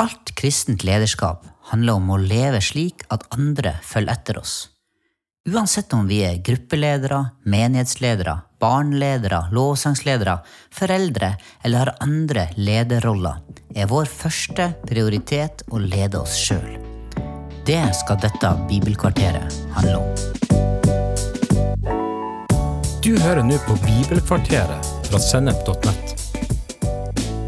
Alt kristent lederskap handler om å leve slik at andre følger etter oss. Uansett om vi er gruppeledere, menighetsledere, barneledere, lovsangsledere, foreldre eller har andre lederroller, er vår første prioritet å lede oss sjøl. Det skal dette bibelkvarteret handle om. Du hører nå på Bibelkvarteret fra Sennep.nett.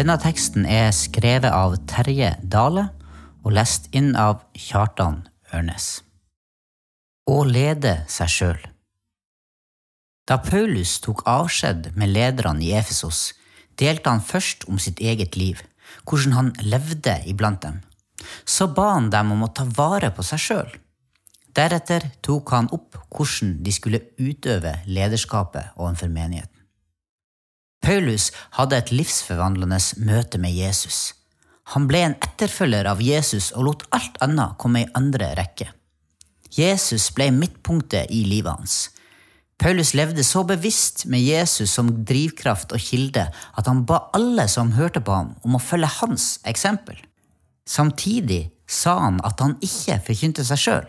Denne teksten er skrevet av Terje Dale og lest inn av Kjartan Ørnes. Å lede seg sjøl. Da Paulus tok avskjed med lederne i Efesos, delte han først om sitt eget liv, hvordan han levde iblant dem. Så ba han dem om å ta vare på seg sjøl. Deretter tok han opp hvordan de skulle utøve lederskapet overfor menigheten. Paulus hadde et livsforvandlende møte med Jesus. Han ble en etterfølger av Jesus og lot alt annet komme i andre rekke. Jesus ble midtpunktet i livet hans. Paulus levde så bevisst med Jesus som drivkraft og kilde at han ba alle som hørte på ham, om å følge hans eksempel. Samtidig sa han at han ikke forkynte seg sjøl.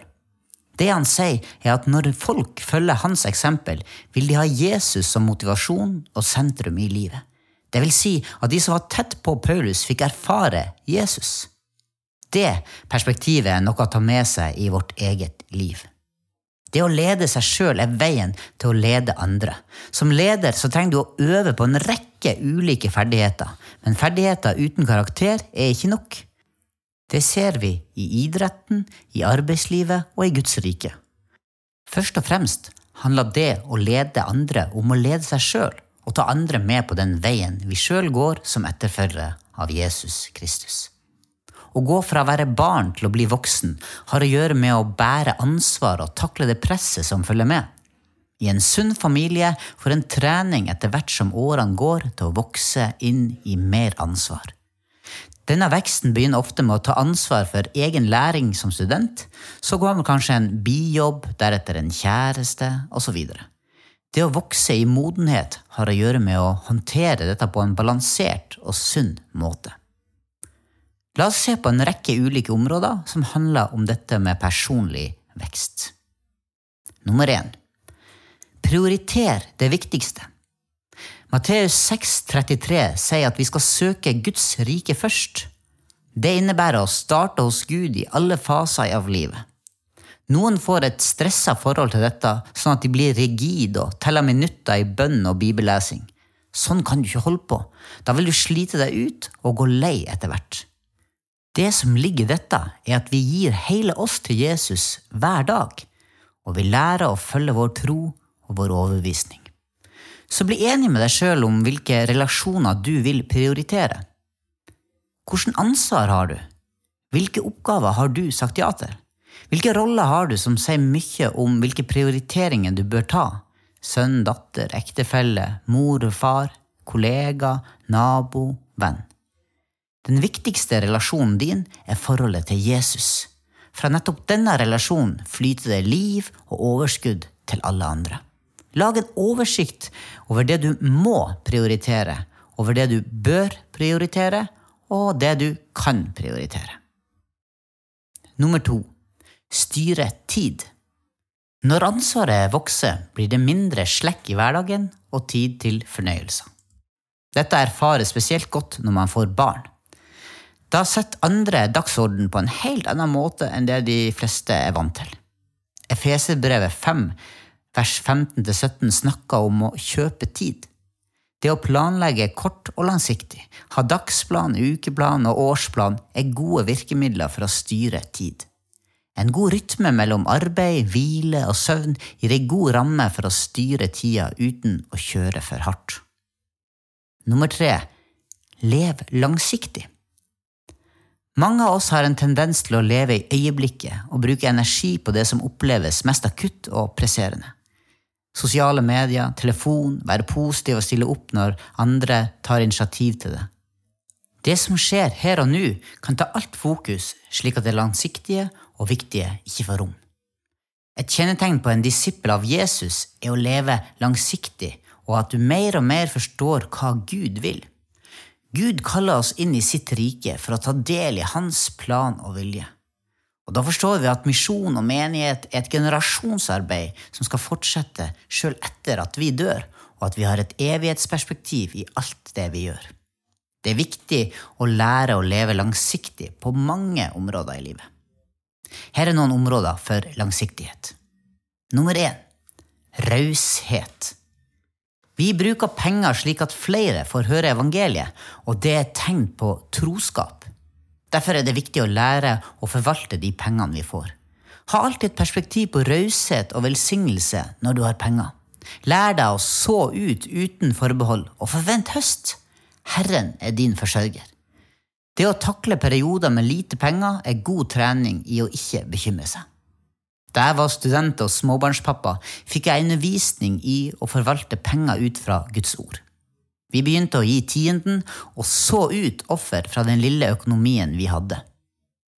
Det han sier, er at når folk følger hans eksempel, vil de ha Jesus som motivasjon og sentrum i livet. Det vil si at de som var tett på Paulus, fikk erfare Jesus. Det perspektivet er noe å ta med seg i vårt eget liv. Det å lede seg sjøl er veien til å lede andre. Som leder så trenger du å øve på en rekke ulike ferdigheter, men ferdigheter uten karakter er ikke nok. Det ser vi i idretten, i arbeidslivet og i Guds rike. Først og fremst handler det å lede andre om å lede seg sjøl og ta andre med på den veien vi sjøl går som etterfølgere av Jesus Kristus. Å gå fra å være barn til å bli voksen har å gjøre med å bære ansvar og takle det presset som følger med. I en sunn familie får en trening etter hvert som årene går, til å vokse inn i mer ansvar. Denne veksten begynner ofte med å ta ansvar for egen læring som student. Så går man kanskje en bijobb, deretter en kjæreste, osv. Det å vokse i modenhet har å gjøre med å håndtere dette på en balansert og sunn måte. La oss se på en rekke ulike områder som handler om dette med personlig vekst. Nummer én. Prioriter det viktigste. Matteus 6,33 sier at vi skal søke Guds rike først. Det innebærer å starte hos Gud i alle faser av livet. Noen får et stressa forhold til dette, sånn at de blir rigide og teller minutter i bønn og bibellesing. Sånn kan du ikke holde på. Da vil du slite deg ut og gå lei etter hvert. Det som ligger i dette, er at vi gir hele oss til Jesus hver dag, og vi lærer å følge vår tro og vår overbevisning. Så bli enig med deg sjøl om hvilke relasjoner du vil prioritere. Hvilket ansvar har du? Hvilke oppgaver har du sagt ja til? Hvilke roller har du som sier mye om hvilke prioriteringer du bør ta? Sønn, datter, ektefelle, mor og far, kollega, nabo, venn. Den viktigste relasjonen din er forholdet til Jesus. Fra nettopp denne relasjonen flyter det liv og overskudd til alle andre. Lag en oversikt over det du må prioritere, over det du bør prioritere, og det du kan prioritere. Nummer to styre tid. Når ansvaret vokser, blir det mindre slekk i hverdagen og tid til fornøyelser. Dette erfares spesielt godt når man får barn. Da setter andre dagsorden på en helt annen måte enn det de fleste er vant til. Efeserbrevet 5 vers 15-17 snakker om å kjøpe tid. Det å planlegge kort og langsiktig, ha dagsplan, ukeplan og årsplan er gode virkemidler for å styre tid. En god rytme mellom arbeid, hvile og søvn gir ei god ramme for å styre tida uten å kjøre for hardt. Nummer tre lev langsiktig. Mange av oss har en tendens til å leve i øyeblikket og bruke energi på det som oppleves mest akutt og presserende. Sosiale medier, telefon, være positiv og stille opp når andre tar initiativ til det. Det som skjer her og nå, kan ta alt fokus, slik at det langsiktige og viktige ikke får rom. Et kjennetegn på en disippel av Jesus er å leve langsiktig, og at du mer og mer forstår hva Gud vil. Gud kaller oss inn i sitt rike for å ta del i hans plan og vilje. Og Da forstår vi at misjon og menighet er et generasjonsarbeid som skal fortsette sjøl etter at vi dør, og at vi har et evighetsperspektiv i alt det vi gjør. Det er viktig å lære å leve langsiktig på mange områder i livet. Her er noen områder for langsiktighet. Nummer én raushet. Vi bruker penger slik at flere får høre evangeliet, og det er et tegn på troskap. Derfor er det viktig å lære å forvalte de pengene vi får. Ha alltid et perspektiv på raushet og velsignelse når du har penger. Lær deg å så ut uten forbehold, og forvent høst. Herren er din forsørger. Det å takle perioder med lite penger er god trening i å ikke bekymre seg. Da jeg var student og småbarnspappa, fikk jeg undervisning i å forvalte penger ut fra Guds ord. Vi begynte å gi tienden, og så ut offer fra den lille økonomien vi hadde.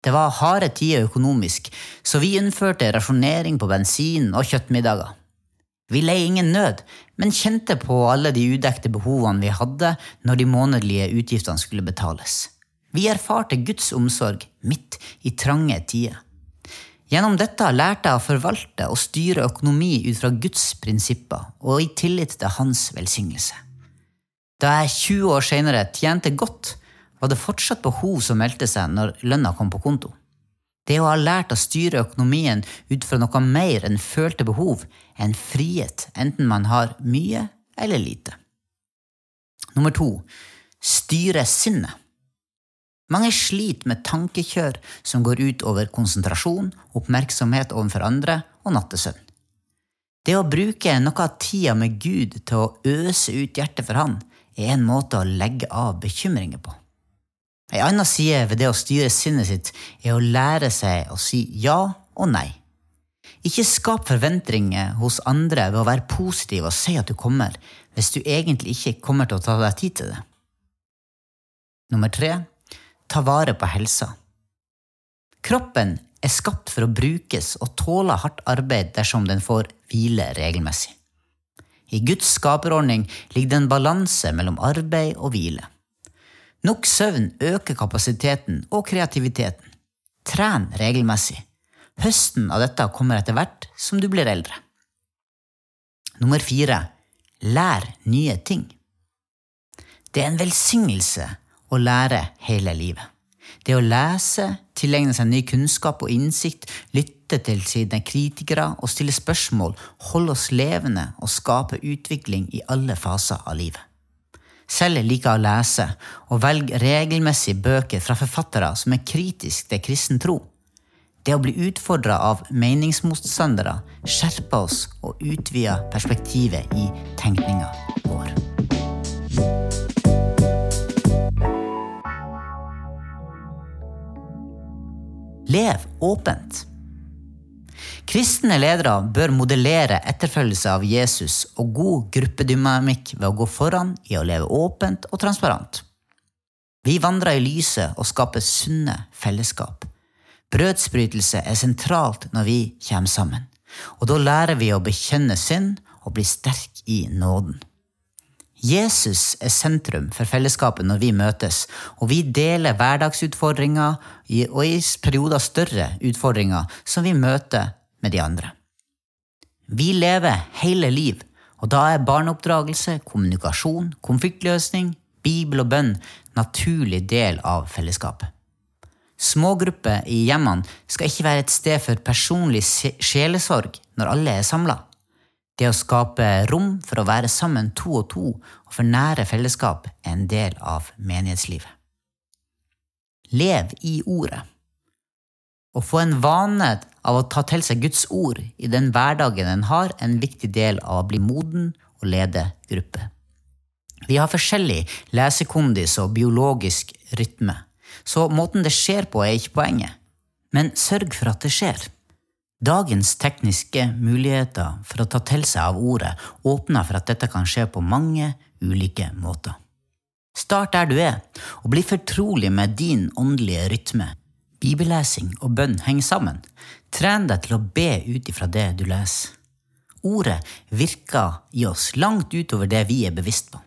Det var harde tider økonomisk, så vi innførte rasjonering på bensin og kjøttmiddager. Vi lei ingen nød, men kjente på alle de udekte behovene vi hadde når de månedlige utgiftene skulle betales. Vi erfarte Guds omsorg midt i trange tider. Gjennom dette lærte jeg å forvalte og styre økonomi ut fra Guds prinsipper og i tillit til Hans velsignelse. Da jeg 20 år senere tjente godt, var det fortsatt behov som meldte seg når lønna kom på konto. Det å ha lært å styre økonomien ut fra noe mer enn følte behov, er en frihet, enten man har mye eller lite. Nummer to styre sinnet. Mange sliter med tankekjør som går ut over konsentrasjon, oppmerksomhet overfor andre og nattesøvn. Det å bruke noe av tida med Gud til å øse ut hjertet for Han, er en måte å legge av bekymringer på. Ei anna side ved det å styre sinnet sitt er å lære seg å si ja og nei. Ikke skap forventninger hos andre ved å være positiv og si at du kommer, hvis du egentlig ikke kommer til å ta deg tid til det. Nummer tre ta vare på helsa. Kroppen er skapt for å brukes og tåle hardt arbeid dersom den får hvile regelmessig. I Guds skaperordning ligger det en balanse mellom arbeid og hvile. Nok søvn øker kapasiteten og kreativiteten. Tren regelmessig. Høsten av dette kommer etter hvert som du blir eldre. Nummer fire lær nye ting. Det er en velsignelse å lære hele livet. Det å lese, tilegne seg ny kunnskap og innsikt, lytte til sine kritikere og stille spørsmål, holde oss levende og skape utvikling i alle faser av livet. Selv liker å lese, og velger regelmessig bøker fra forfattere som er kritiske til kristen tro. Det å bli utfordra av meningsmotstandere skjerper oss og utvider perspektivet i tenkninga vår. Lev åpent. Kristne ledere bør modellere etterfølgelse av Jesus og god gruppedynamikk ved å gå foran i å leve åpent og transparent. Vi vandrer i lyset og skaper sunne fellesskap. Brødsbrytelse er sentralt når vi kommer sammen, og da lærer vi å bekjenne synd og bli sterk i nåden. Jesus er sentrum for fellesskapet når vi møtes, og vi deler hverdagsutfordringer og i perioder større utfordringer som vi møter med de andre. Vi lever hele liv, og da er barneoppdragelse, kommunikasjon, konfliktløsning, bibel og bønn naturlig del av fellesskapet. Smågrupper i hjemmene skal ikke være et sted for personlig sjelesorg når alle er samla. Det å skape rom for å være sammen to og to og for nære fellesskap er en del av menighetslivet. Lev i ordet. Å få en vane av å ta til seg Guds ord i den hverdagen en har, er en viktig del av å bli moden og lede gruppe. Vi har forskjellig lesekondis og biologisk rytme. så måten det skjer på, er ikke poenget. Men sørg for at det skjer. Dagens tekniske muligheter for å ta til seg av ordet åpner for at dette kan skje på mange ulike måter. Start der du er, og bli fortrolig med din åndelige rytme. Bibellesing og bønn henger sammen. Tren deg til å be ut ifra det du leser. Ordet virker i oss langt utover det vi er bevisst på.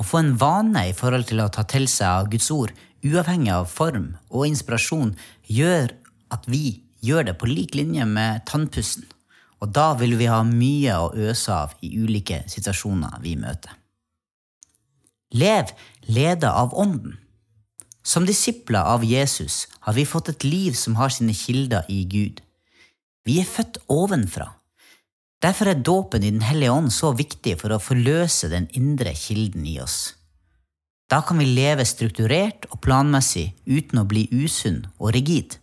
Å få en vane i forhold til å ta til seg av Guds ord, uavhengig av form og inspirasjon, gjør at vi gjør det på lik linje med tannpussen. Og da vil vi ha mye å øse av i ulike situasjoner vi møter. Lev leda av Ånden. Som disipler av Jesus har vi fått et liv som har sine kilder i Gud. Vi er født ovenfra. Derfor er dåpen i Den hellige ånd så viktig for å forløse den indre kilden i oss. Da kan vi leve strukturert og planmessig uten å bli usunn og rigid.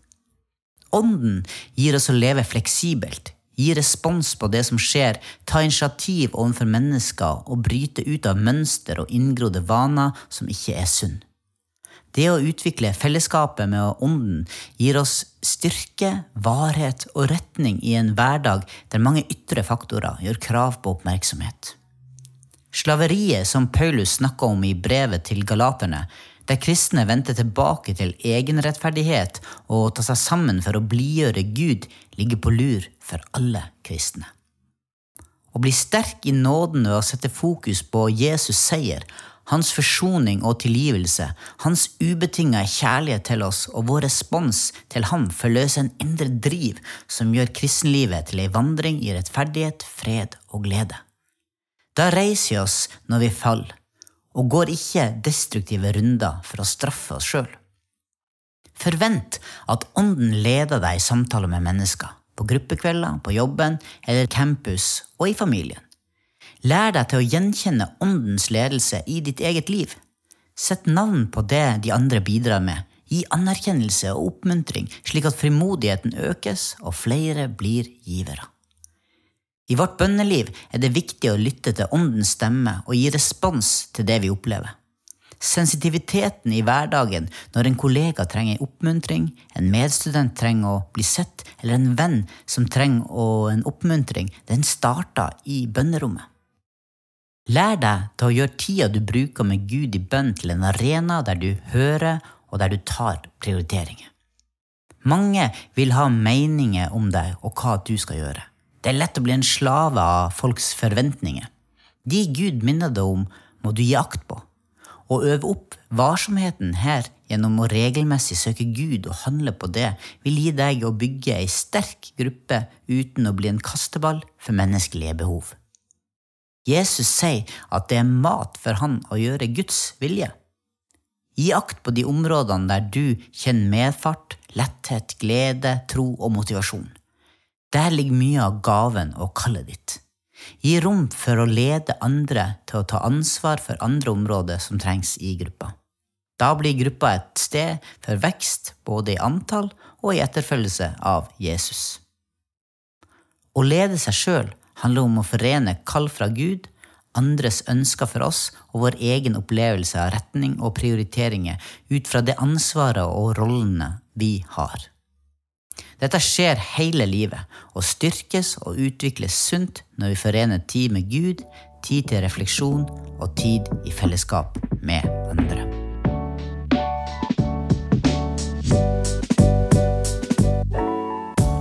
Ånden gir oss å leve fleksibelt, gi respons på det som skjer, ta initiativ overfor mennesker og bryte ut av mønster og inngrodde vaner som ikke er sunn. Det å utvikle fellesskapet med Ånden gir oss styrke, varhet og retning i en hverdag der mange ytre faktorer gjør krav på oppmerksomhet. Slaveriet som Paulus snakker om i brevet til galaterne, der kristne vendte tilbake til egenrettferdighet og å ta seg sammen for å blidgjøre Gud, ligger på lur for alle kristne. Å bli sterk i nåden ved å sette fokus på Jesus' seier, hans forsoning og tilgivelse, hans ubetinga kjærlighet til oss og vår respons til ham forløser en indre driv som gjør kristenlivet til ei vandring i rettferdighet, fred og glede. Da reiser vi oss når vi faller, og går ikke destruktive runder for å straffe oss sjøl. Forvent at Ånden leder deg i samtaler med mennesker, på gruppekvelder, på jobben eller campus og i familien. Lær deg til å gjenkjenne Åndens ledelse i ditt eget liv. Sett navn på det de andre bidrar med. Gi anerkjennelse og oppmuntring, slik at frimodigheten økes og flere blir givere. I vårt bønneliv er det viktig å lytte til Åndens stemme og gi respons til det vi opplever. Sensitiviteten i hverdagen når en kollega trenger oppmuntring, en medstudent trenger å bli sett, eller en venn som trenger en oppmuntring, den starter i bønnerommet. Lær deg til å gjøre tida du bruker med Gud i bønn, til en arena der du hører og der du tar prioriteringer. Mange vil ha meninger om deg og hva du skal gjøre. Det er lett å bli en slave av folks forventninger. De Gud minner deg om, må du gi akt på. Å øve opp varsomheten her gjennom å regelmessig søke Gud og handle på det, vil gi deg å bygge ei sterk gruppe uten å bli en kasteball for menneskelige behov. Jesus sier at det er mat for han å gjøre Guds vilje. Gi akt på de områdene der du kjenner medfart, letthet, glede, tro og motivasjon. Der ligger mye av gaven og kallet ditt. Gi rom for å lede andre til å ta ansvar for andre områder som trengs i gruppa. Da blir gruppa et sted for vekst både i antall og i etterfølgelse av Jesus. Å lede seg sjøl handler om å forene kall fra Gud, andres ønsker for oss og vår egen opplevelse av retning og prioriteringer ut fra det ansvaret og rollene vi har. Dette skjer hele livet og styrkes og utvikles sunt når vi forener tid med Gud, tid til refleksjon og tid i fellesskap med andre.